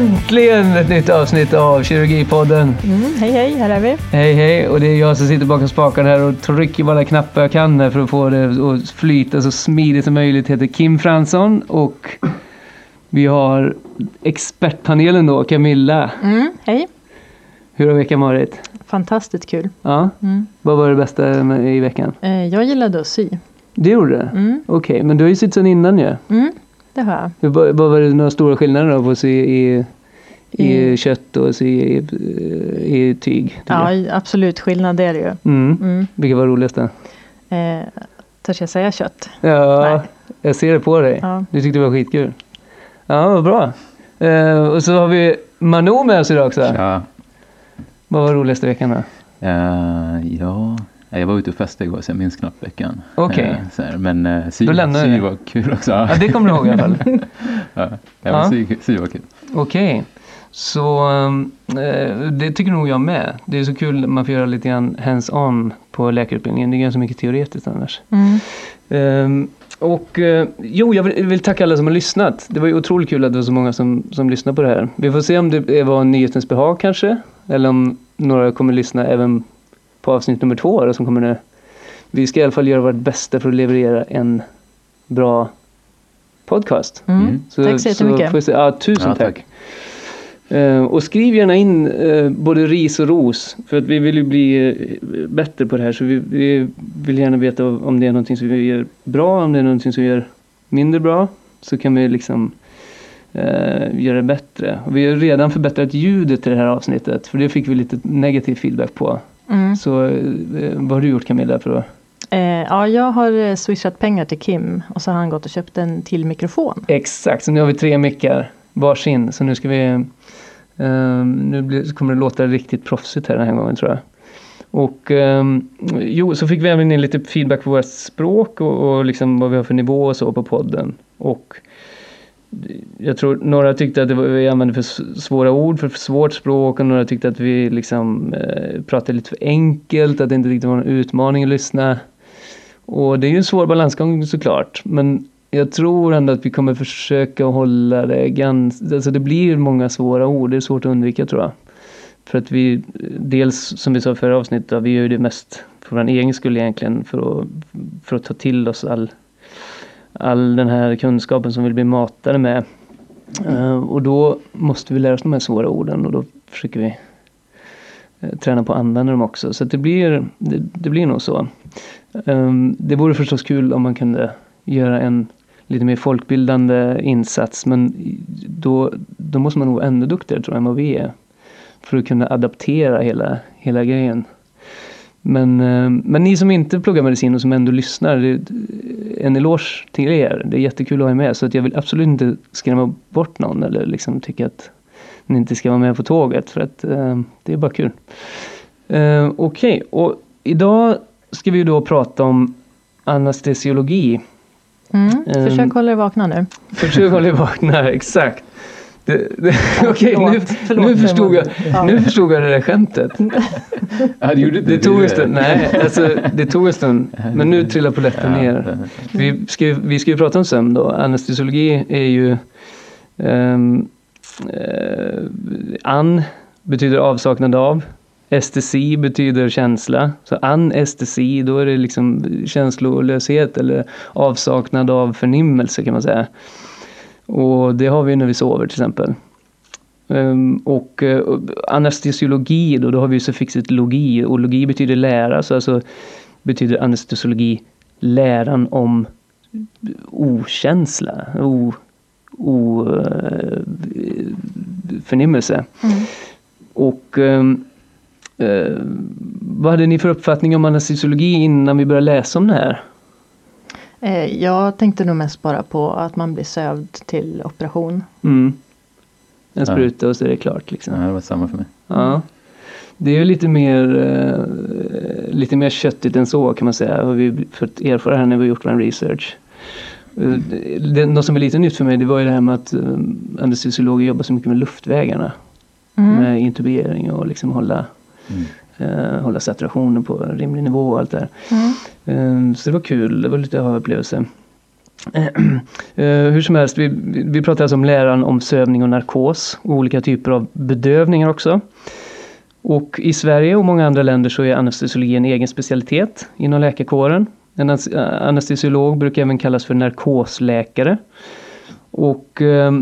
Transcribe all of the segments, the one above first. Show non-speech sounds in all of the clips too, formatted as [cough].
Ja! Äntligen ett nytt avsnitt av Kirurgipodden. Mm, hej hej, här är vi. Hej hej, och det är jag som sitter bakom spakarna här och trycker på alla knappar jag kan för att få det att flyta så smidigt som möjligt. Jag heter Kim Fransson och vi har expertpanelen då, Camilla. Mm, hej. Hur har veckan varit? Fantastiskt kul. Ja, Mm. vad var det bästa med- i veckan? Eh, jag gillade att sy. Det gjorde det? Mm. Okej, men du har ju sytt sen innan ju. Mm, det har jag. Vad var det några stora skillnader då på att sy i, i I- kött och i, i tyg? tycker jag? Ja, absolut skillnad är det ju. Mm. Mm. Vilket var roligast då? Eh, törs jag säga kött? Ja, Nej. jag ser det på dig. Ja. Du tyckte det var skitkul. Ja, vad bra. Eh, och så har vi Mano med oss idag också. Ja, Vad var roligast i veckan då? eh, ja, jag var ute och festade igår så jag minns knappt veckan. Okej. Eh, så här, men eh, sy, Då lämnar vi sy var kul också. Ja, det kommer du ihåg i alla fall. [laughs] ja, ja, Ja. sy, sy var kul. Okej. Så eh, det tycker nog jag med. Det är så kul att man får göra lite grann hands-on på läkarutbildningen. Det är ganska mycket teoretiskt annars. Mm. Ehm, och eh, jo, jag vill, vill tacka alla som har lyssnat. Det var ju otroligt kul att det var så många som, som lyssnade på det här. Vi får se om det var nyhetens behag kanske. Eller om några kommer lyssna även på avsnitt nummer två då, som kommer nu. Vi ska i alla fall göra vårt bästa för att leverera en bra podcast. Mm. Mm. Tack så jättemycket. se- ja, tusen Ja, tack. tack. Eh, och skriv gärna in eh, både ris och ros. För att vi vill ju bli eh, bättre på det här. Så vi, vi vill gärna veta om det är någonting som vi gör bra, om det är någonting som vi gör mindre bra. Så kan vi liksom eh, göra det bättre. Och vi har redan förbättrat ljudet i det här avsnittet. För det fick vi lite negativ feedback på. Mm. Så eh, vad har du gjort Camilla för att Eh, ja, jag har swishat pengar till Kim och så har han gått och köpt en till mikrofon. Exakt, så nu har vi tre mickar varsin. Så nu ska vi... Ehm, nu blir, kommer det låta riktigt proffsigt här den här gången tror jag. Och ehm, jo, så fick vi även in lite feedback på vårt språk och, och liksom vad vi har för nivå och så på podden. Och jag tror några tyckte att det var, vi använde för svåra ord, för svårt språk och några tyckte att vi liksom eh, pratade lite för enkelt, att det inte riktigt var någon utmaning att lyssna. Och det är ju en svår balansgång såklart, men jag tror ändå att vi kommer försöka hålla det ganska, alltså det blir många svåra ord, det är svårt att undvika tror jag. För att vi, dels som vi sa i förra avsnittet, vi gör ju det mest för vår egen skull egentligen, för att, för att ta till oss all, all den här kunskapen som vi blir matade med. Eh, och då måste vi lära oss de här svåra orden och då försöker vi eh, träna på att använda dem också. Så att det, blir, det, det blir nog så. Um, det vore förstås kul om man kunde göra en lite mer folkbildande insats men då, då måste man nog vara ännu duktigare tror jag än vad vi är. För att kunna adaptera hela, hela grejen. Men, eh, men ni som inte pluggar medicin och som ändå lyssnar, det, en eloge till er. Det är jättekul att ha er med så att jag vill absolut inte skrämma bort någon eller liksom tycka att ni inte ska vara med på tåget för att eh, det är bara kul. Eh, Okej, och idag ska vi då prata om anestesiologi. Mm. Ehm. Försök hålla dig vakna nu. Försök hålla dig vakna, [laughs] exakt. Det, det, [laughs] Okej, nu, förlåt, förlåt, nu, förstod jag, Ja. nu förstod jag det där skämtet. [laughs] Ja, det Det du. tog en stund, nej, alltså, det tog en stund. Men nu trillar polletten Ja, ner. Vi ska, ju- vi ska ju prata om sömn då. Anestesiologi är ju ehm, eh, an betyder avsaknad av. Estesi betyder känsla. Så anestesi, då är det liksom känslolöshet eller avsaknad av förnimmelse kan man säga. Och det har vi när vi sover till exempel. Ehm, och eh, anestesiologi då, då har vi ju suffixet logi och logi betyder lära så alltså betyder anestesiologi läran om okänsla, o, o, eh, förnimmelse. Mm. Och ehm, eh, vad hade ni för uppfattning om anestesiologi innan vi började läsa om det här? Eh, jag tänkte nog mest bara på att man blir sövd till operation. Mm. En Ja. spruta och så är det klart. Liksom. Ja, det var samma för mig. Ja. Det är ju lite mer, eh, lite mer köttigt än så kan man säga. Har vi fått erfara här när vi har gjort vår research. Eh, Det, något som är lite nytt för mig det var ju det här med att eh, anestesiologer jobbar så mycket med luftvägarna. Mm. Med intubering och liksom hålla, Mm. eh, hålla saturationen på rimlig nivå och allt det där. Mm. Eh, så det var kul, det var lite aha-upplevelse. [clears throat] hur som helst, vi, vi pratar alltså om läran om sövning och narkos och olika typer av bedövningar också. Och i Sverige och många andra länder så är anestesiologi en egen specialitet inom läkarkåren. En anestesiolog brukar även kallas för narkosläkare. Och eh,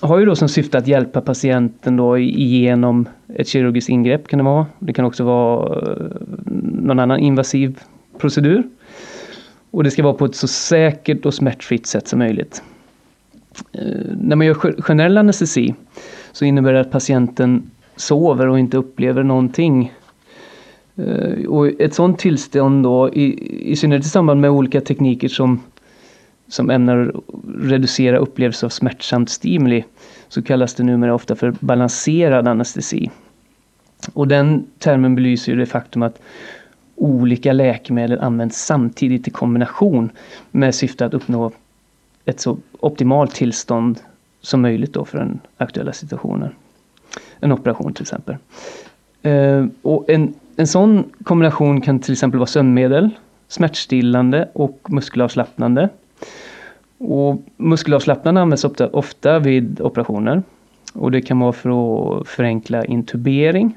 har ju då som syfte att hjälpa patienten då igenom ett kirurgiskt ingrepp kan det vara. Det kan också vara eh, någon annan invasiv procedur. Och det ska vara på ett så säkert och smärtfritt sätt som möjligt. Eh, när man gör generell anestesi så innebär det att patienten sover och inte upplever någonting. Eh, och ett sådant tillstånd då, i, i synnerhet i samband med olika tekniker som, som ämnar reducera upplevelse av smärtsamt stimuli, så kallas det numera ofta för balanserad anestesi. Och den termen belyser ju det faktum att olika läkemedel används samtidigt i kombination med syfte att uppnå ett så optimalt tillstånd som möjligt då för den aktuella situationen. En operation till exempel. Eh, och en, en sån kombination kan till exempel vara sömnmedel, smärtstillande och muskelavslappnande. Och muskelavslappnande används ofta, ofta vid operationer. Och det kan vara för att förenkla intubering.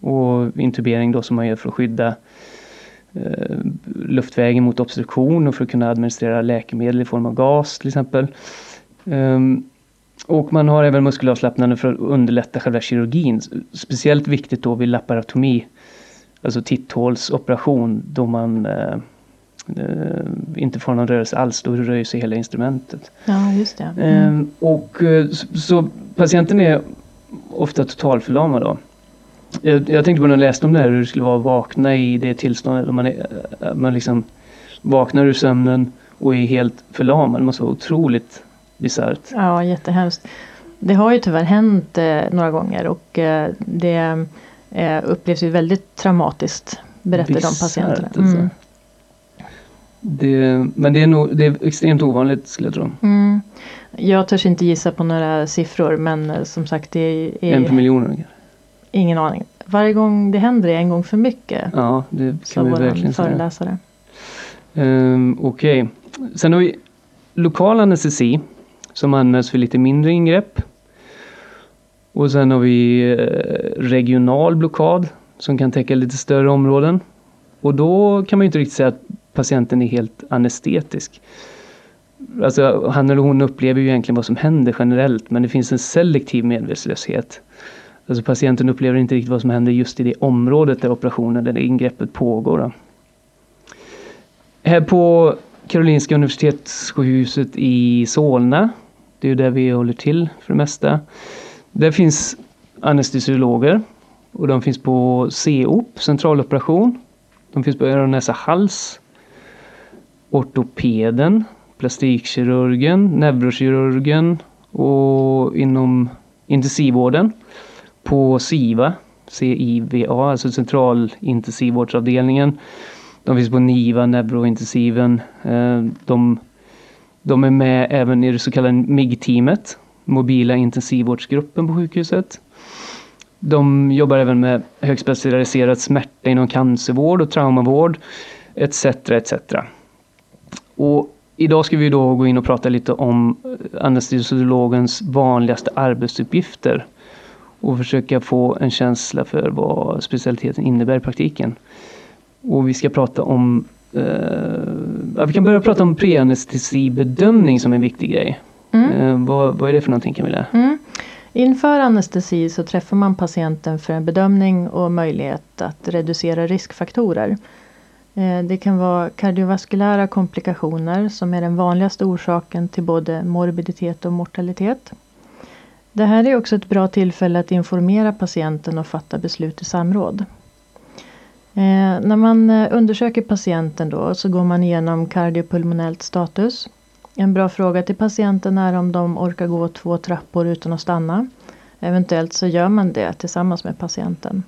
Och intubering då som man gör för att skydda eh, luftvägen mot obstruktion och för att kunna administrera läkemedel i form av gas till exempel. Um, och man har även muskelavslappnande för att underlätta själva kirurgin. Speciellt viktigt då vid laparotomi, alltså titthålsoperation då man eh, inte får någon rörelse alls, då rör sig hela instrumentet. Ja, just det. Mm. Eh, och, så, så, patienten är ofta totalförlamad då. Jag, jag tänkte på när jag läste om det här hur det skulle vara att vakna i det tillståndet. Man, är, man liksom vaknar ur sömnen och är helt förlamad. Det måste vara otroligt bisarrt. Ja, jättehemskt. Det har ju tyvärr hänt eh, några gånger och eh, det eh, upplevs ju väldigt traumatiskt berättar de patienterna. Alltså. Det, men det är, nog, det är extremt ovanligt skulle jag tro. Mm. Jag törs inte gissa på några siffror men eh, som sagt det är... En per miljon ungefär. Ingen aning. Varje gång det händer är en gång för mycket. Ja, det kan vi verkligen föreläsare. säga. Um, Okej, okay. sen har vi lokal anestesi som används för lite mindre ingrepp. Och sen har vi eh, regional blockad som kan täcka lite större områden. Och då kan man inte riktigt säga att patienten är helt anestetisk. Alltså han eller hon upplever ju egentligen vad som händer generellt men det finns en selektiv medvetslöshet. Alltså patienten upplever inte riktigt vad som händer just i det området där operationen eller ingreppet pågår. Då. Här på Karolinska Universitetssjukhuset i Solna det är ju där vi håller till för det mesta. Där finns anestesiologer och de finns på COP, centraloperation. De finns på öron, näsa, hals. Ortopeden, plastikkirurgen, neurokirurgen och inom intensivvården på SIVA, CIVA, alltså centralintensivvårdsavdelningen. De finns på NIVA, neurointensiven. Eh, de de är med även i det så kallade MIG-teamet, mobila intensivvårdsgruppen på sjukhuset. De jobbar även med högspecialiserad smärta inom cancervård och traumavård etc. etc. Och idag ska vi då gå in och prata lite om anestesiologens vanligaste arbetsuppgifter och försöka få en känsla för vad specialiteten innebär i praktiken. Och vi ska prata om Uh, vi kan börja prata om preanestesibedömning som en viktig grej. Mm. Uh, vad, vad, är det för någonting Camilla? Mm. Inför anestesi så träffar man patienten för en bedömning och möjlighet att reducera riskfaktorer. Eh, det kan vara kardiovaskulära komplikationer som är den vanligaste orsaken till både morbiditet och mortalitet. Det här är också ett bra tillfälle att informera patienten och fatta beslut i samråd. Eh, när man eh, undersöker patienten då så går man igenom kardiopulmonellt status. En bra fråga till patienten är om de orkar gå två trappor utan att stanna. Eventuellt så gör man det tillsammans med patienten.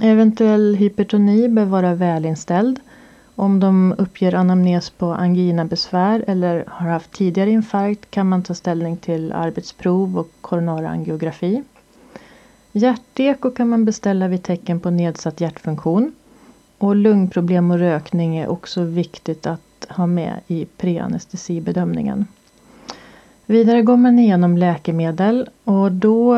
Eventuell hypertoni bör vara välinställd. Om de uppger anamnes på anginabesvär eller har haft tidigare infarkt kan man ta ställning till arbetsprov och koronarangiografi. Hjärteko kan man beställa vid tecken på nedsatt hjärtfunktion. Och lungproblem och rökning är också viktigt att ha med i preanestesibedömningen. Vidare går man igenom läkemedel och då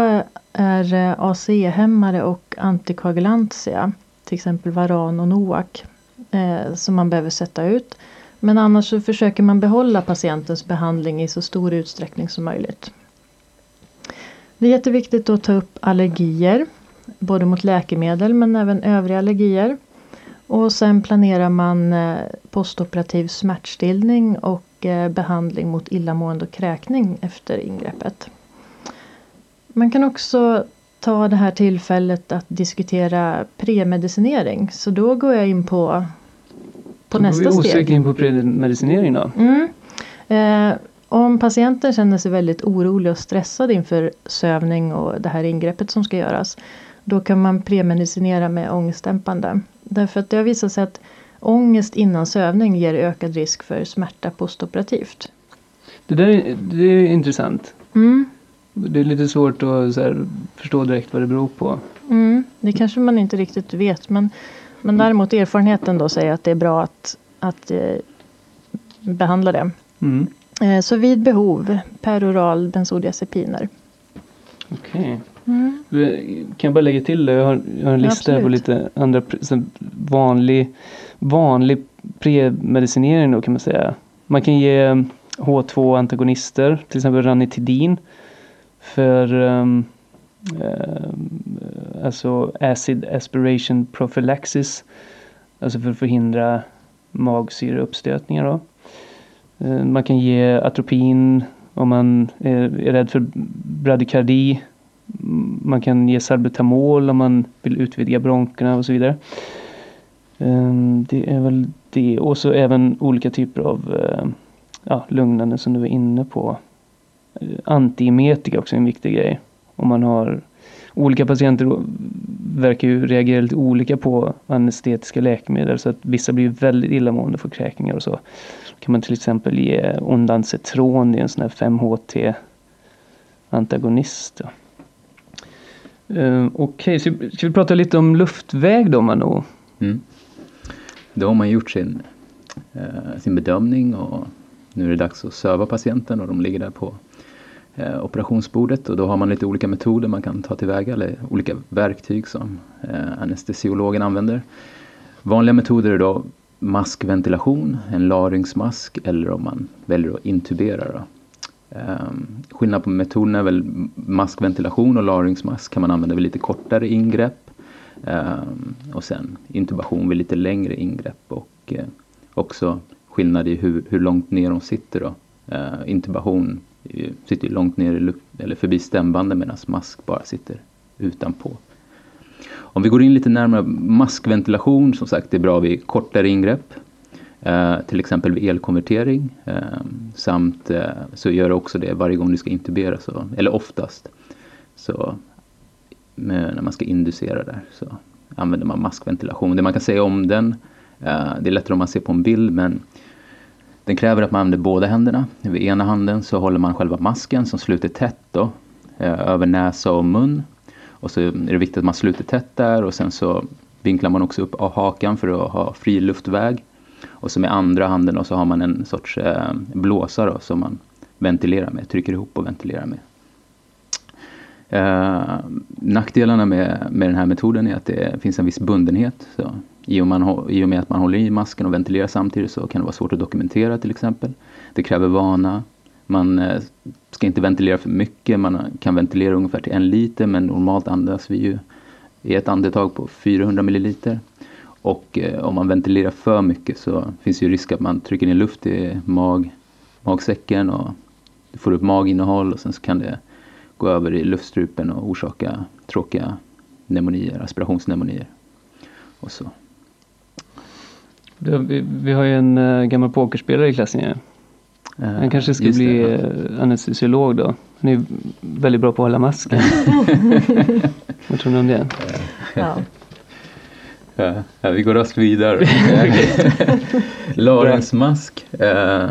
är eh, ACE-hämmare och antikoagulantia, till exempel Varan och Noac, eh, som man behöver sätta ut. Men annars så försöker man behålla patientens behandling i så stor utsträckning som möjligt. Det är jätteviktigt att ta upp allergier, både mot läkemedel men även övriga allergier. Och sen planerar man eh, postoperativ smärtstillning och behandling mot illamående och kräkning efter ingreppet. Man kan också ta det här tillfället att diskutera premedicinering. Så då går jag in på, på nästa steg. Då går vi in på premedicinering då. Mm. Eh, om patienten känner sig väldigt orolig och stressad inför sövning och det här ingreppet som ska göras. Då kan man premedicinera med ångestdämpande. Därför att det har visat sig att ångest innan sövning ger ökad risk för smärta postoperativt. Det där är, det är intressant. Mm. Det är lite svårt att här, förstå direkt vad det beror på. Mm. Det kanske man inte riktigt vet men, men däremot erfarenheten då säger att det är bra att, att eh, behandla det. Mm. Eh, så vid behov peroral bensodiazepiner. Okej. Okay. Mm. Kan jag bara lägga till det? Jag har, jag har en lista ja, på lite andra vanlig, vanlig premedicinering då kan man säga. Man kan ge eh, H2-antagonister, till exempel ranitidin för um, uh, alltså acid aspiration prophylaxis. Alltså för att förhindra magsyreuppstötningar. Då. Uh, man kan ge atropin om man är, är rädd för bradykardi man kan ge salbutamol om man vill utvidga bronkerna och så vidare. Ehm, det är väl det. Och så även olika typer av eh, ja, lugnande som du var inne på. Eh, Antiemetika också är en viktig grej. Om man har olika patienter verkar ju reagera lite olika på anestetiska läkemedel så att vissa blir väldigt illamående för kräkningar och så. Då kan man till exempel ge ondansetron, det är en sån här 5-HT antagonist. Uh, Okej, okay, så ska vi prata lite om luftväg då Mano? Mm. Då har man gjort sin, eh, sin bedömning och nu är det dags att söva patienten och de ligger där på eh, operationsbordet och då har man lite olika metoder man kan ta tillväga eller olika verktyg som eh, anestesiologen använder. Vanliga metoder är då maskventilation, en larynxmask eller om man väljer att intubera. Då. Ehm, skillnad på metoderna är väl maskventilation och larynxmask kan man använda vid lite kortare ingrepp. Ehm, och sen intubation vid lite längre ingrepp och eh, också skillnad i hur, hur långt ner de sitter. Då. Ehm, intubation sitter långt ner i luft, eller förbi stämbanden medan mask bara sitter utanpå. Om vi går in lite närmare, maskventilation som sagt är bra vid kortare ingrepp. Eh, till exempel vid elkonvertering. Eh, samt eh, så gör det också det varje gång du ska intubera, så, eller oftast. Så när man ska inducera där så använder man maskventilation. Det man kan säga om den, eh, det är lättare om man ser på en bild men den kräver att man använder båda händerna. Vid ena handen så håller man själva masken som sluter tätt då, eh, över näsa och mun. Och så är det viktigt att man sluter tätt där och sen så vinklar man också upp av hakan för att ha fri luftväg. Och så med andra handen då, så har man en sorts eh, blåsa då, som man ventilerar med, trycker ihop och ventilerar med. Eh, nackdelarna med, med den här metoden är att det finns en viss bundenhet. Så i, och man, I och med att man håller i masken och ventilerar samtidigt så kan det vara svårt att dokumentera till exempel. Det kräver vana. Man eh, ska inte ventilera för mycket, man kan ventilera ungefär till en liter men normalt andas vi ju i ett andetag på 400 milliliter. Och eh, om man ventilerar för mycket så finns ju risk att man trycker in luft i mag, magsäcken och får upp maginnehåll och sen så kan det gå över i luftstrupen och orsaka tråkiga pneumonier, aspirationspneumonier. Och så. Vi, vi har ju en uh, gammal pokerspelare i klassen ju. Uh, Han kanske ska bli uh, anestesiolog då. Han är väldigt bra på att hålla masken. [laughs] Vad tror ni om det? Ja. Ja, vi går raskt vidare. [laughs] Larensmask. [laughs] Eh,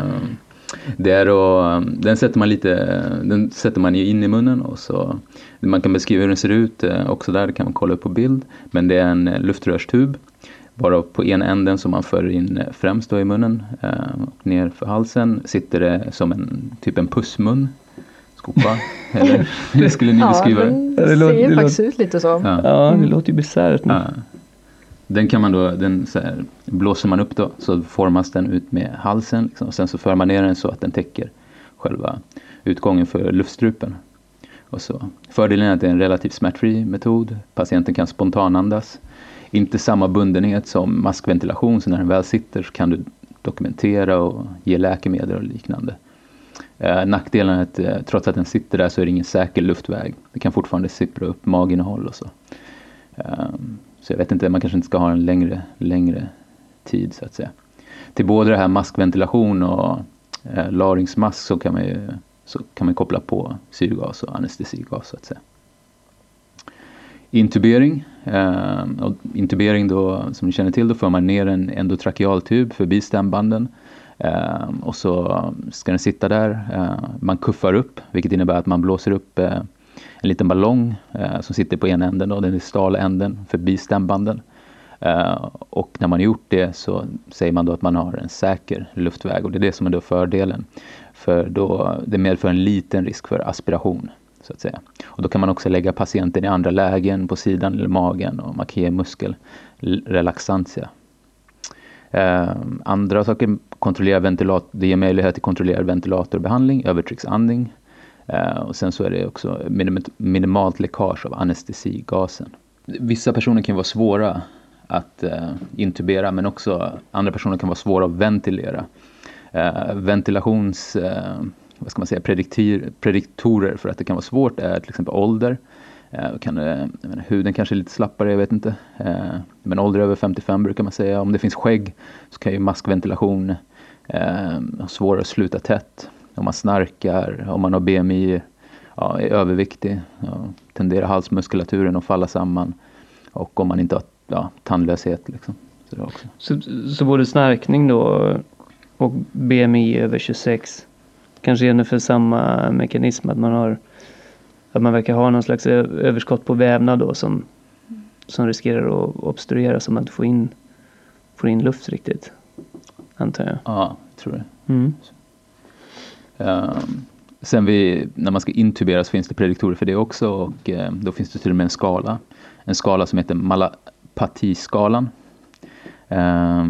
det är då, den sätter man lite, den sätter man in i munnen och så man kan beskriva hur den ser ut eh, också där, kan man kolla upp på bild. Men det är en luftrörstub Varav på ena änden som man för in främst då i munnen och ner för halsen sitter det som en typ en pussmun. Skopa, [laughs] eller hur skulle ni beskriva det? Ja, det, ser det faktiskt ut lite så. Ja, ja det låter ju bisarrt. Ja. Den kan man då, den så här, blåser man upp då så formas den ut med halsen. Liksom, och sen så för man ner den så att den täcker själva utgången för luftstrupen. Och så. Fördelen är att det är en relativt smärtfri metod. Patienten kan spontanandas. Inte samma bundenhet som maskventilation, så när den väl sitter så kan du dokumentera och ge läkemedel och liknande. Eh, nackdelen är att eh, trots att den sitter där så är det ingen säker luftväg. Det kan fortfarande sippra upp maginnehåll och så. Eh, så jag vet inte, man kanske inte ska ha en längre, längre tid så att säga. Till både det här maskventilation och eh, laringsmask så kan man ju så kan man koppla på syrgas och anestesigas så att säga. Intubering. Eh, och intubering då, som ni känner till, då för man ner en endotrakealtub förbi stämbanden. Eh, och så ska den sitta där. Eh, man kuffar upp, vilket innebär att man blåser upp eh, en liten ballong eh, som sitter på ena änden, då, den distala änden förbi stämbanden. Eh, och när man har gjort det så säger man då att man har en säker luftväg och det är det som är då fördelen. För då, det medför en liten risk för aspiration. så att säga. Och då kan man också lägga patienten i andra lägen på sidan eller magen och man kan ge muskelrelaxantia. Eh, andra saker, kontrollera ventilator, det ger möjlighet till kontrollerad ventilatorbehandling, övertrycksandning. Eh, och sen så är det också minimalt läckage av anestesigasen. Vissa personer kan vara svåra att eh, intubera men också andra personer kan vara svåra att ventilera. Uh, ventilations vad ska man säga, prediktir, prediktorer för att det kan vara svårt är till exempel ålder. Kan, menar, huden kanske är lite slappare, jag vet inte. Men ålder över 55 brukar man säga. Om det finns skägg så kan ju maskventilation ha svårare att sluta tätt. Om man snarkar, om man har BMI, ja, är överviktig, ja, tenderar halsmuskulaturen att falla samman. Och om man inte har ja, tandlöshet. Liksom. Så, också. Så, så både snarkning då och BMI över 26 kanske är för samma mekanism att man har att man verkar ha någon slags överskott på vävnad då som, som riskerar att obstruera så man inte får in, får in luft riktigt. Antar jag. Ja, jag tror det. Mm. Um, Ehm, sen vi, när man ska intubera så finns det prediktorer för det också och ehm, då finns det till och med en skala. En skala som heter malapatiskalan. Eh,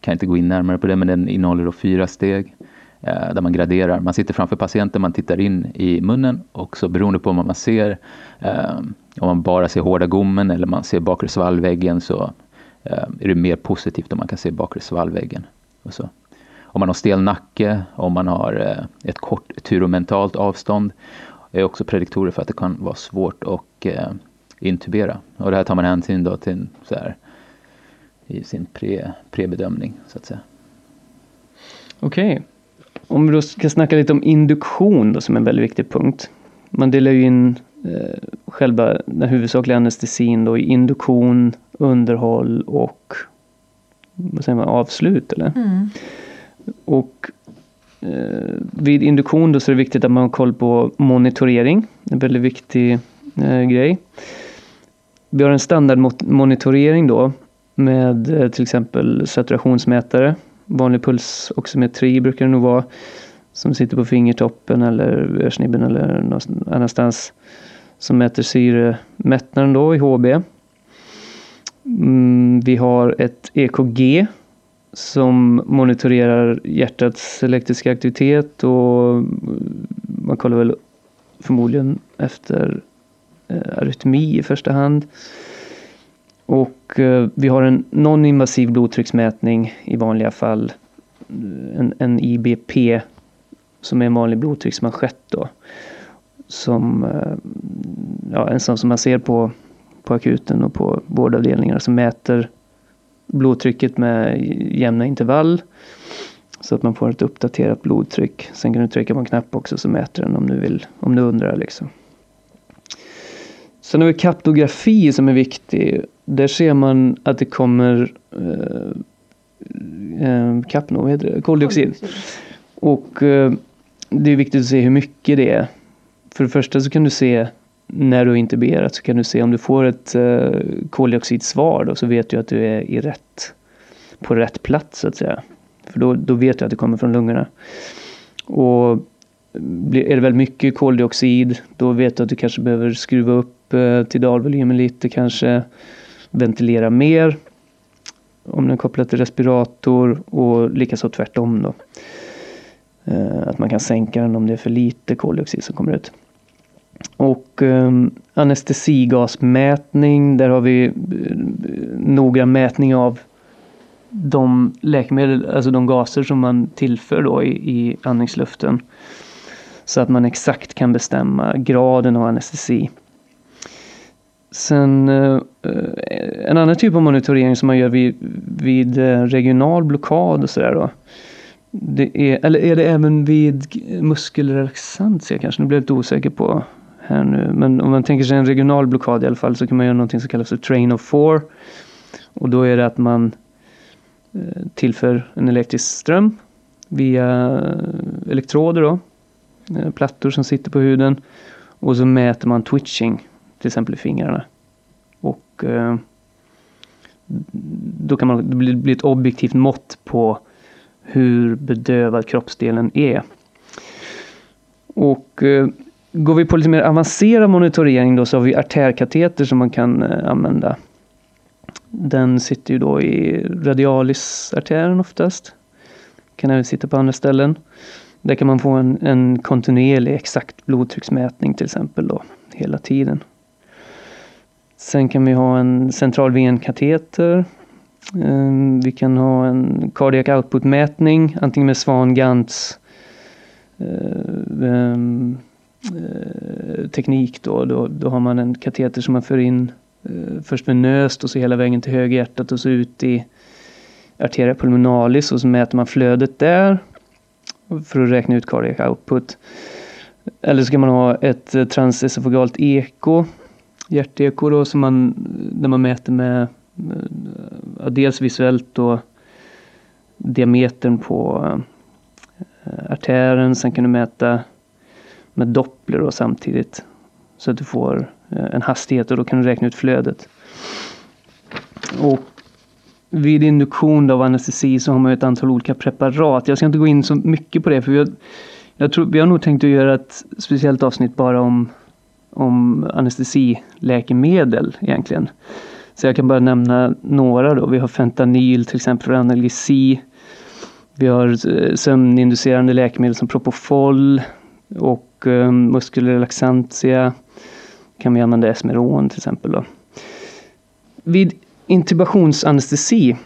kan inte gå in närmare på det, men den innehåller då fyra steg eh, där man graderar. Man sitter framför patienten, man tittar in i munnen och så beroende på vad man ser, eh, om man bara ser hårda gommen eller man ser bakre svallväggen så eh, är det mer positivt om man kan se bakre svallväggen. Och så. Om man har stel nacke, om man har eh, ett kort turomentalt avstånd är också prediktorer för att det kan vara svårt att eh, intubera. Och det här tar man hänsyn då till så här, i sin pre, prebedömning så att säga. Okej. Okay. Om vi då ska snacka lite om induktion då som en väldigt viktig punkt. Man delar ju in eh, själva den huvudsakliga anestesin då i induktion, underhåll och vad säger man, avslut eller? Mm. Och eh, vid induktion då så är det viktigt att man har koll på monitorering. En väldigt viktig eh, grej. Vi har en standardmonitorering då med eh, till exempel saturationsmätare. Vanlig pulsoximetri brukar det nog vara. Som sitter på fingertoppen eller örsnibben eller någon annanstans. Som mäter syremättnaden då i HB. Mm, vi har ett EKG som monitorerar hjärtats elektriska aktivitet och man kollar väl förmodligen efter eh, arytmi i första hand. Och eh, vi har en non-invasiv blodtrycksmätning i vanliga fall. Eh, en, en IBP som är en vanlig blodtrycksmanschett då. Som, ja, en sån som man ser på, på akuten och på vårdavdelningar som mäter blodtrycket med jämna intervall. Så att man får ett uppdaterat blodtryck. Sen kan du trycka på en knapp också så mäter den om du vill, om du undrar liksom. Sen har vi kaptografi som är viktig. Där ser man att det kommer eh, eh, kapno, heter det? koldioxid. koldioxid. Och eh, det är viktigt att se hur mycket det är. För det första så kan du se när du har intuberat så kan du se om du får ett eh, koldioxidsvar då, så vet du att du är i rätt, på rätt plats så att säga. För då, då vet du att det kommer från lungorna. Och är det väldigt mycket koldioxid då vet du att du kanske behöver skruva upp eh, till dalvolymen lite, kanske ventilera mer om den är kopplad till respirator och likaså tvärtom då. Eh, att man kan sänka den om det är för lite koldioxid som kommer ut. Och eh, anestesigasmätning, där har vi eh, uh, noggrann mätning av de läkemedel, alltså de gaser som man tillför då i, i andningsluften. Så att man exakt kan bestämma graden av anestesi. Sen eh, eh, en annan typ av monitorering som man gör vid, vid regional blockad och sådär då. Det är, eller är det även vid muskelrelaxantia kanske? Nu blir jag lite osäker på här nu. Men om man tänker sig en regional blockad i alla fall så kan man göra någonting som kallas för train of four. Och då är det att man eh, tillför en elektrisk ström via eh, elektroder då. Eh, plattor som sitter på huden. Och så mäter man twitching, till exempel i fingrarna. Och då kan man, det blir ett objektivt mått på hur bedövad kroppsdelen är. Och Går vi på lite mer avancerad monitorering då så har vi artärkateter som man kan eh, använda. Den sitter ju då i radialisartären oftast. Kan även sitta på andra ställen. Där kan man få en, en kontinuerlig exakt blodtrycksmätning till exempel då, hela tiden. Sen kan vi ha en central venkateter. Ehm, vi kan ha en cardiac output-mätning, antingen med Swan-Gantz eh, ehm, Eh, teknik då, då, då har man en kateter som man för in eh, först venöst och så hela vägen till höghjärtat och så ut i arteria pulmonalis och så mäter man flödet där för att räkna ut cardiac output. Eller så kan man ha ett eh, transesofagalt eko, hjärteko då, som man, där man mäter med, eh, med dels visuellt då diametern på eh, artären, sen kan du mäta med Doppler då samtidigt. Så att du får eh, en hastighet och då kan du räkna ut flödet. Och vid induktion av anestesi så har man ett antal olika preparat. Jag ska inte gå in så mycket på det för vi har, jag tror, vi har nog tänkt att göra ett speciellt avsnitt bara om, om anestesiläkemedel egentligen. Så jag kan bara nämna några då. Vi har fentanyl till exempel för analgesi. Vi har eh, sömninducerande läkemedel som Propofol och eh, muskelrelaxantia kan vi använda Esmeron till exempel. Då. Vid intubationsanestesi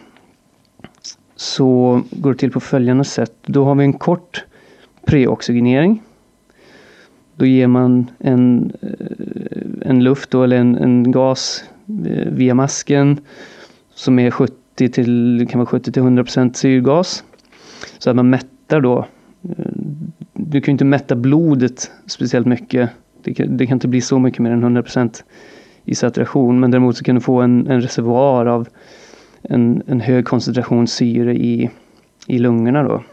så går det till på följande sätt. Då har vi en kort preoxygenering. Då ger man en, eh, en luft då, eller en, en gas eh, via masken som är 70 till, kan vara 70 till 100 procent syrgas. Så att man mättar då eh, du kan ju inte mätta blodet speciellt mycket. Det kan, det kan inte bli så mycket mer än 100% i saturation. Men däremot så kan du få en, en reservoar av en, en hög koncentration syre i, i lungorna då.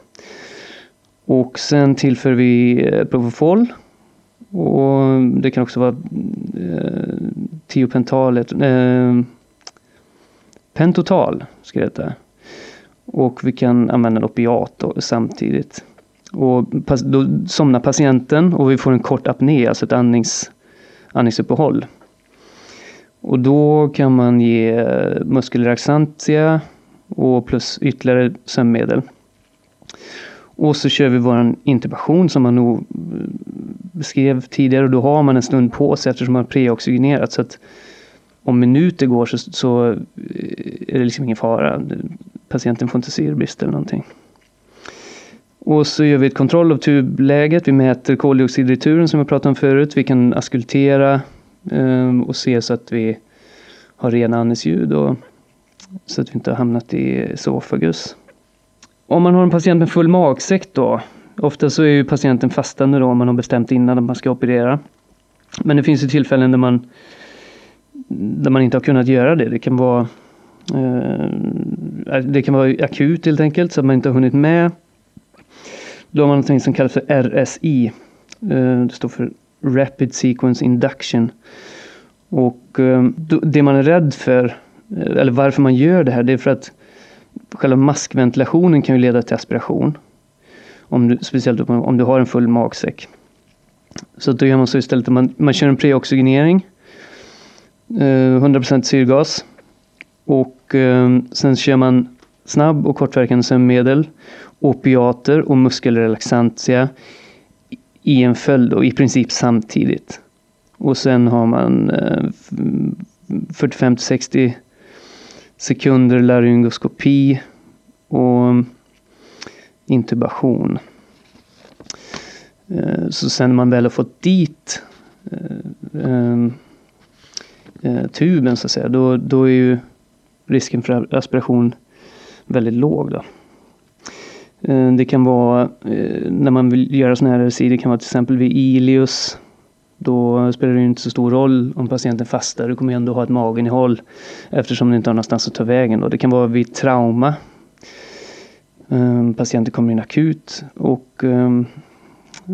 Och sen tillför vi eh, Propofol. Och det kan också vara eh, tiopental, eh, pentotal ska det heta. Och vi kan använda en opiat samtidigt. Och då somnar patienten och vi får en kort apné, alltså ett andnings, andningsuppehåll. Och då kan man ge muskelrelaxantia och plus ytterligare sömnmedel. Och så kör vi vår intubation som man nog eh, beskrev tidigare och då har man en stund på sig eftersom man har preoxygenerat. Så att om minuter går så, så eh, är det liksom ingen fara. Patienten får inte syrebrist eller någonting. Och så gör vi ett kontroll av tubläget. Vi mäter koldioxidreturen som jag pratade om förut. Vi kan askultera um, och se så att vi har rena andningsljud och så att vi inte har hamnat i esofagus. Om man har en patient med full magsäck då, ofta så är ju patienten fastande då om man har bestämt innan att man ska operera. Men det finns ju tillfällen där man, där man inte har kunnat göra det. Det kan vara, eh, det kan vara akut helt enkelt så att man inte har hunnit med. Då har man någonting som kallas för RSI. Eh, det står för Rapid Sequence Induction. Och eh, det man är rädd för, eh, eller varför man gör det här, det är för att själva maskventilationen kan ju leda till aspiration. Om du, speciellt om du har en full magsäck. Så då gör man så istället att man, man kör en preoxygenering. 100% syrgas. Och sen kör man snabb och kortverkande sömnmedel, opiater och muskelrelaxantia i en följd och i princip samtidigt. Och sen har man eh, 45 60 sekunder laryngoskopi och intubation. Eh, så sen när man väl har fått dit eh, eh, tuben så att säga, då, då är ju risken för aspiration väldigt låg. Då. Eh, det kan vara eh, när man vill göra sådana här RSI, det kan vara till exempel vid Ilius. Då spelar det inte så stor roll om patienten fastar, du kommer ändå ha ett mageninnehåll eftersom du inte har någonstans att ta vägen. Då. Det kan vara vid trauma. Eh, patienten kommer in akut och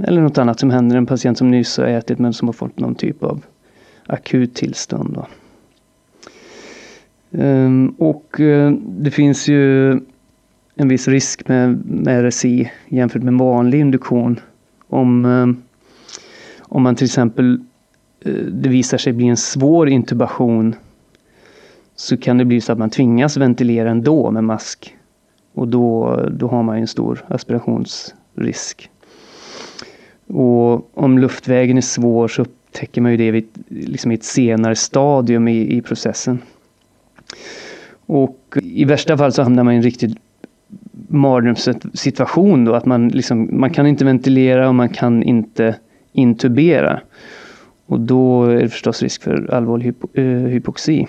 eller något annat som händer en patient som nyss har ätit men som har fått någon typ av akut tillstånd. Um, Ehm, och eh, det finns ju en viss risk med, med RSI jämfört med vanlig induktion. Om, eh, om man till exempel eh, det visar sig bli en svår intubation så kan det bli så att man tvingas ventilera ändå med mask. Och då, då har man en stor aspirationsrisk. Och om luftvägen är svår så upptäcker man ju det vid, liksom i ett senare stadium i, i processen. Och i värsta fall så hamnar man i en riktigt mardrömssituation då, att man, liksom, man kan inte ventilera och man kan inte intubera. Och då är det förstås risk för allvarlig hypo, eh, hypoxi.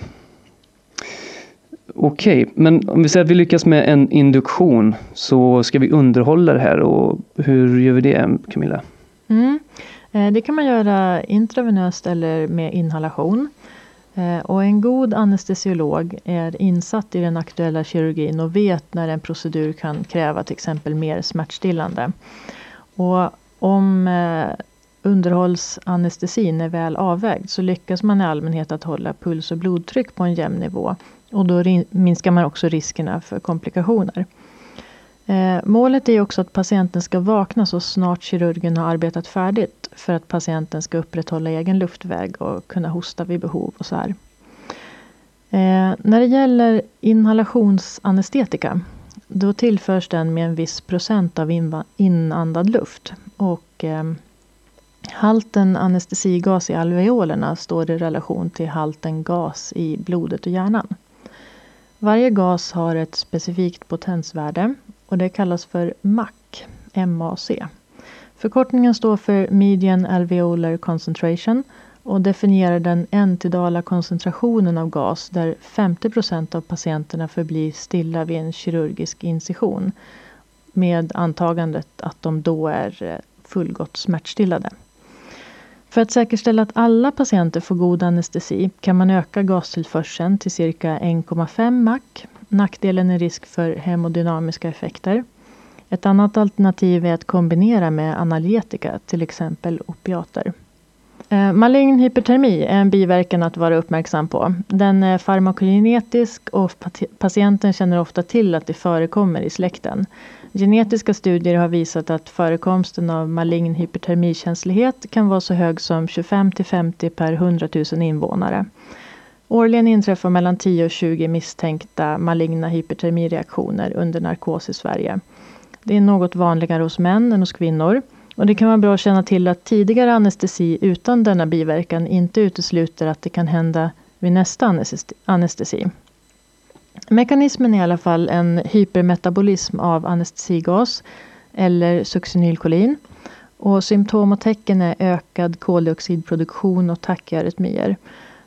Okej, okay, men om vi säger att vi lyckas med en induktion så ska vi underhålla det här och hur gör vi det Camilla? Mm. Eh, det kan man göra intravenöst eller med inhalation. Eh, och en god anestesiolog är insatt i den aktuella kirurgin och vet när en procedur kan kräva till exempel mer smärtstillande. Och om eh, underhållsanestesin är väl avvägd så lyckas man i allmänhet att hålla puls och blodtryck på en jämn nivå. Och då minskar man också riskerna för komplikationer. Eh, målet är också att patienten ska vakna så snart kirurgen har arbetat färdigt för att patienten ska upprätthålla egen luftväg och kunna hosta vid behov och så här. Eh, när det gäller inhalationsanestetika då tillförs den med en viss procent av inandad luft. Och, ehm, halten anestesigas i alveolerna står i relation till halten gas i blodet och hjärnan. Varje gas har ett specifikt potensvärde och det kallas för MAC, MAC. Förkortningen står för Median Alveolar Concentration och definierar den entidala koncentrationen av gas där 50 procent av patienterna förblir stilla vid en kirurgisk incision med antagandet att de då är eh, fullgott smärtstillade. För att säkerställa att alla patienter får god anestesi kan man öka gastillförseln till cirka 1,5 MAC Nackdelen är risk för hemodynamiska effekter. Ett annat alternativ är att kombinera med analgetika, till exempel opiater. Eh, malign hypertermi är en biverkan att vara uppmärksam på. Den är farmakogenetisk och patienten känner ofta till att det förekommer i släkten. Genetiska studier har visat att förekomsten av malign hypertermikänslighet kan vara så hög som 25 till 50 per 100 000 invånare. Årligen inträffar mellan 10 och 20 misstänkta maligna hypertermireaktioner under narkos i Sverige. Det är något vanligare hos män än hos kvinnor. Och det kan vara bra att känna till att tidigare anestesi utan denna biverkan inte utesluter att det kan hända vid nästa anestesi. Mekanismen är i alla fall en hypermetabolism av anestesigas eller succinylkolin. Och symptom och tecken är ökad koldioxidproduktion och tachyarrytmier.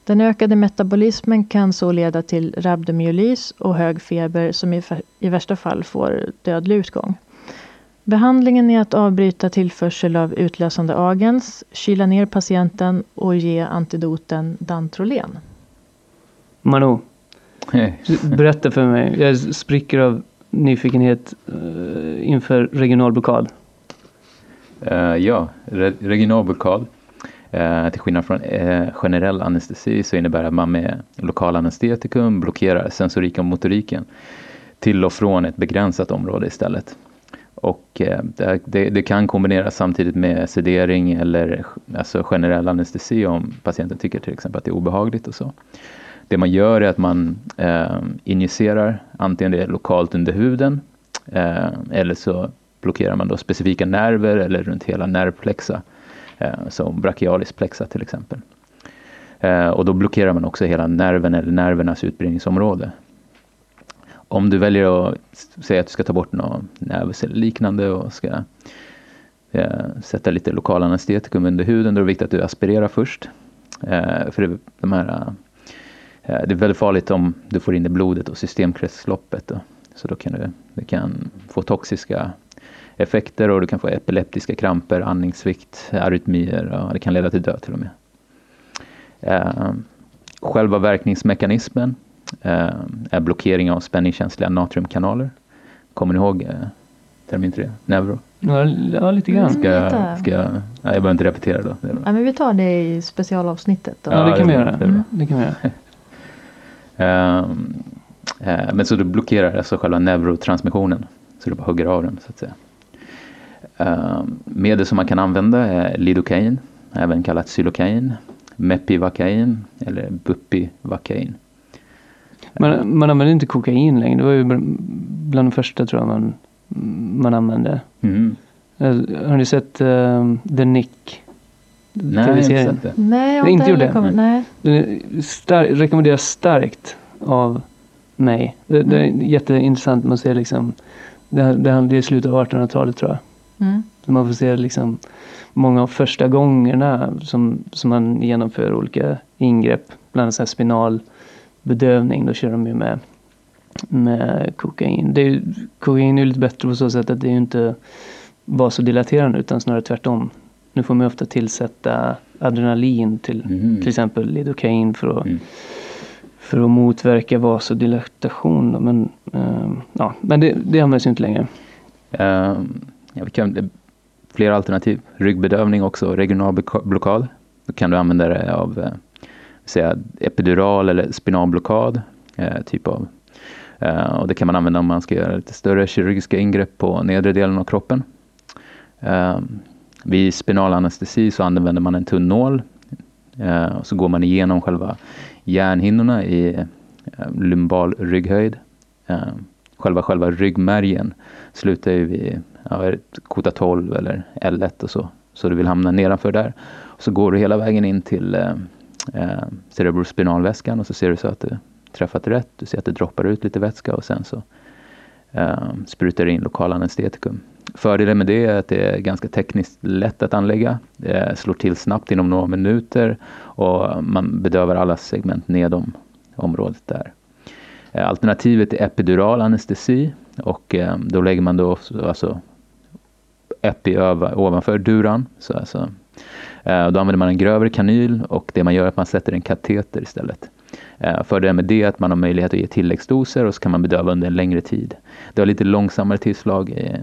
Den ökade metabolismen kan så leda till rabdomyolys och hög feber som i, i värsta fall får dödlig utgång. Behandlingen är att avbryta tillförsel av utlösande agens, kyla ner patienten och ge antidoten Dantrolen. Manu, berätta för mig. Jag spricker av nyfikenhet uh, inför regional blockad. Uh, ja, re regional blockad Eh, till skillnad från eh, generell anestesi så innebär det att man med lokal anestetikum blockerar sensoriken och motoriken till och från ett begränsat område istället. Och eh, det, det, kan kombineras samtidigt med sedering eller alltså generell anestesi om patienten tycker till exempel att det är obehagligt och så. Det man gör är att man eh, injicerar antingen det lokalt under huden eh, eller så blockerar man då specifika nerver eller runt hela nervplexa eh, Eh, som brachialis plexa till exempel. Eh, och då blockerar man också hela nerven eller nervernas utbredningsområde. Om du väljer att säga att du ska ta bort något nervus eller liknande och ska eh, sätta lite lokal anestetikum under huden, då är det viktigt att du aspirerar först. För det, de här, det är väldigt farligt om du får in det i blodet och systemkretsloppet. Då. Så då kan du, du kan få toxiska effekter och du kan få epileptiska kramper, andningssvikt, arytmier och det kan leda till död till och med. Eh, själva verkningsmekanismen eh, är blockering av spänningskänsliga natriumkanaler. Kommer ni ihåg eh, termin 3, neuro? Ja, ja lite grann. Ska, jag, ska jag, nej, jag behöver inte repetera då. Ja, men vi tar det i specialavsnittet. Då. Ja, det kan vi göra. Mm. Det kan vi göra. um, [laughs] uh, men så du blockerar alltså själva neurotransmissionen. Så du bara hugger av den så att säga. Uh, medel som man kan använda är lidocain, även kallat xylocain, mepivakain eller bupivakain. Man, man använder inte kokain längre. Det var ju bland de första tror jag man, man använde. Mm. Har ni sett uh, The Nick? Nej, jag har inte sett det. Nej, jag har inte gjort det. Kommit, nej. Den star rekommenderas starkt av mig. Det, det är mm. jätteintressant. Man ser liksom, det, det, det är slutet av 1800-talet tror jag. Mm. Så man får se liksom många av första gångerna som, som man genomför olika ingrepp. Bland annat spinal bedövning. Då kör de ju med, med kokain. Det är, kokain är lite bättre på så sätt att det är inte vasodilaterande utan snarare tvärtom. Nu får man ofta tillsätta adrenalin till mm. till exempel lidocain för att, mm. för att motverka vasodilatation. Men, uh, ja, men det, det används ju inte längre. Uh, ja, vi kan, flera alternativ. Ryggbedövning också, regional blockad. Då kan du använda det av eh, säga, epidural eller spinalblockad. Eh, typ av. Eh, och det kan man använda om man ska göra lite större kirurgiska ingrepp på nedre delen av kroppen. Eh, vid spinalanestesi så använder man en tunn nål. Eh, och så går man igenom själva hjärnhinnorna i eh, lumbal rygghöjd. Ehm, själva, själva ryggmärgen slutar ju vid ja, kota 12 eller L1 och så. Så du vill hamna nedanför där. Så går du hela vägen in till eh, eh cerebrospinalväskan och så ser du så att du träffat rätt. Du ser att det droppar ut lite vätska och sen så eh, sprutar du in lokal anestetikum. Fördelen med det är att det är ganska tekniskt lätt att anlägga. Det slår till snabbt inom några minuter och man bedövar alla segment nedom området där. Eh, alternativet är epidural anestesi och eh, då lägger man då alltså epi ovanför duran. Så alltså Eh, då använder man en grövre kanyl och det man gör är att man sätter en kateter istället. Eh, fördelen med det är att man har möjlighet att ge tilläggsdoser och så kan man bedöva under en längre tid. Det har lite långsammare tillslag, i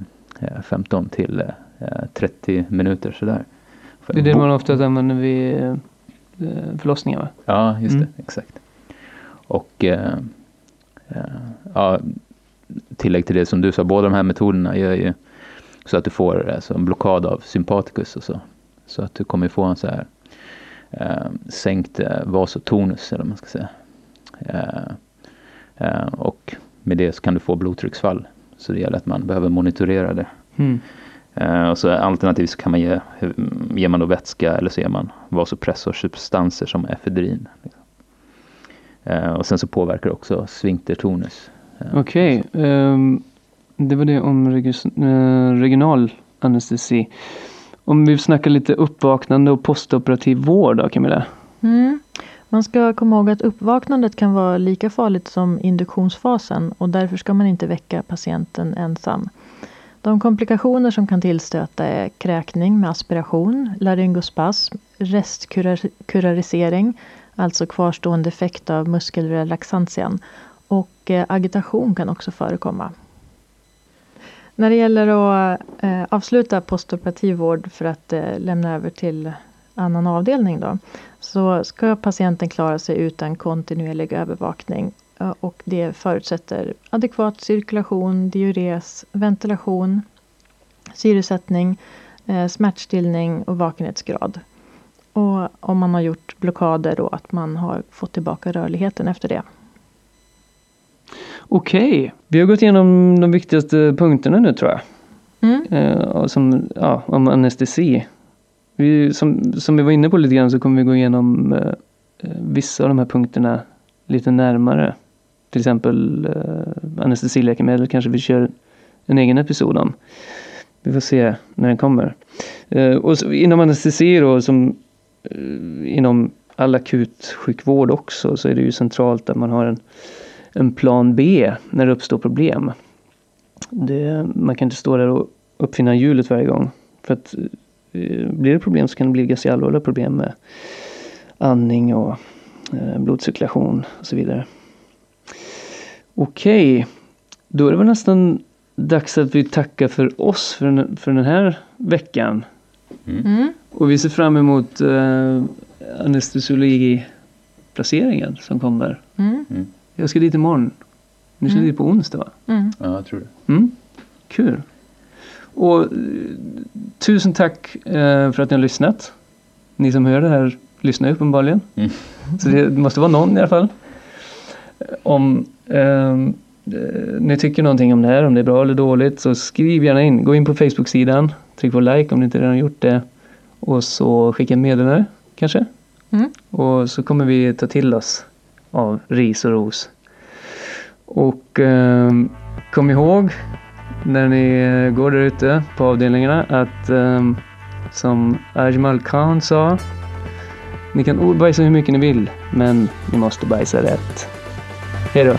15 eh, till 30 minuter sådär. Det är det man ofta använder vid förlossningar va? Ja, just det, mm. exakt. Och ja, tillägg till det som du sa, båda de här metoderna gör ju så att du får alltså, en blockad av sympaticus och så. Så att du kommer få en så här eh, sänkt eh, vasotonus eller vad man ska säga. Eh, eh, och med det så kan du få blodtrycksfall. Så det gäller att man behöver monitorera det. Mm. Och så alternativt så kan man ge, ger man då vätska eller så ger man vasopressorsubstanser som efedrin. Liksom. Eh, och sen så påverkar det också sfinktertonus. Okej, okay. um, det var det om eh, regional anestesi. Om vi snackar lite uppvaknande och postoperativ vård då Camilla? Mm. Man ska komma ihåg att uppvaknandet kan vara lika farligt som induktionsfasen och därför ska man inte väcka patienten ensam. De komplikationer som kan tillstöta är kräkning med aspiration, laryngospasm, restkurarisering, alltså kvarstående effekt av muskelrelaxantian och eh, agitation kan också förekomma. När det gäller att eh, avsluta postoperativ vård för att eh, lämna över till annan avdelning då, så ska patienten klara sig utan kontinuerlig övervakning. Eh, och det förutsätter adekvat cirkulation, diures, ventilation, syresättning, eh, smärtstillning och vakenhetsgrad. Och om man har gjort blockader då att man har fått tillbaka rörligheten efter det. Okej, vi har gått igenom de viktigaste punkterna nu tror jag. Mm. Eh, som, ja, om anestesi. Vi, som, som vi var inne på lite grann så kommer vi gå igenom eh, eh, vissa av de här punkterna lite närmare. Till exempel eh, anestesiläkemedel kanske vi kör en egen episod om. Vi får se när den kommer. Eh, och så, inom anestesi då, som eh, inom all akutsjukvård också, så är det ju centralt att man har en, en plan B när det uppstår problem. Det, man kan inte stå där och uppfinna hjulet varje gång. För att eh, blir det problem så kan det bli ganska allvarliga problem med andning och eh, blodcirkulation och så vidare. Okej, då är det väl nästan dags att vi tackar för oss för den, för den här veckan. Mm. Och vi ser fram emot eh, anestesiologiplaceringen som kommer. Mm. Jag ska dit imorgon. Nu ska Mm. dit på onsdag va? Mm. Ja, jag tror det. Mm. Kul. Och eh, tusen tack eh, för att ni har lyssnat. Ni som hör det här lyssnar uppenbarligen. Mm. [laughs] Så det måste vara någon i alla fall. Om ehm, eh, ni tycker någonting om det här, om det är bra eller dåligt, så skriv gärna in. Gå in på Facebook-sidan, tryck på like om ni inte redan gjort det. Och så skicka en meddelande kanske. Mm. Och så kommer vi ta till oss av ris och ros. Och eh, kom ihåg när ni går där ute på avdelningarna att eh, som Ajmal Khan sa ni kan ordbajsa hur mycket ni vill men ni måste bajsa rätt. Hej då!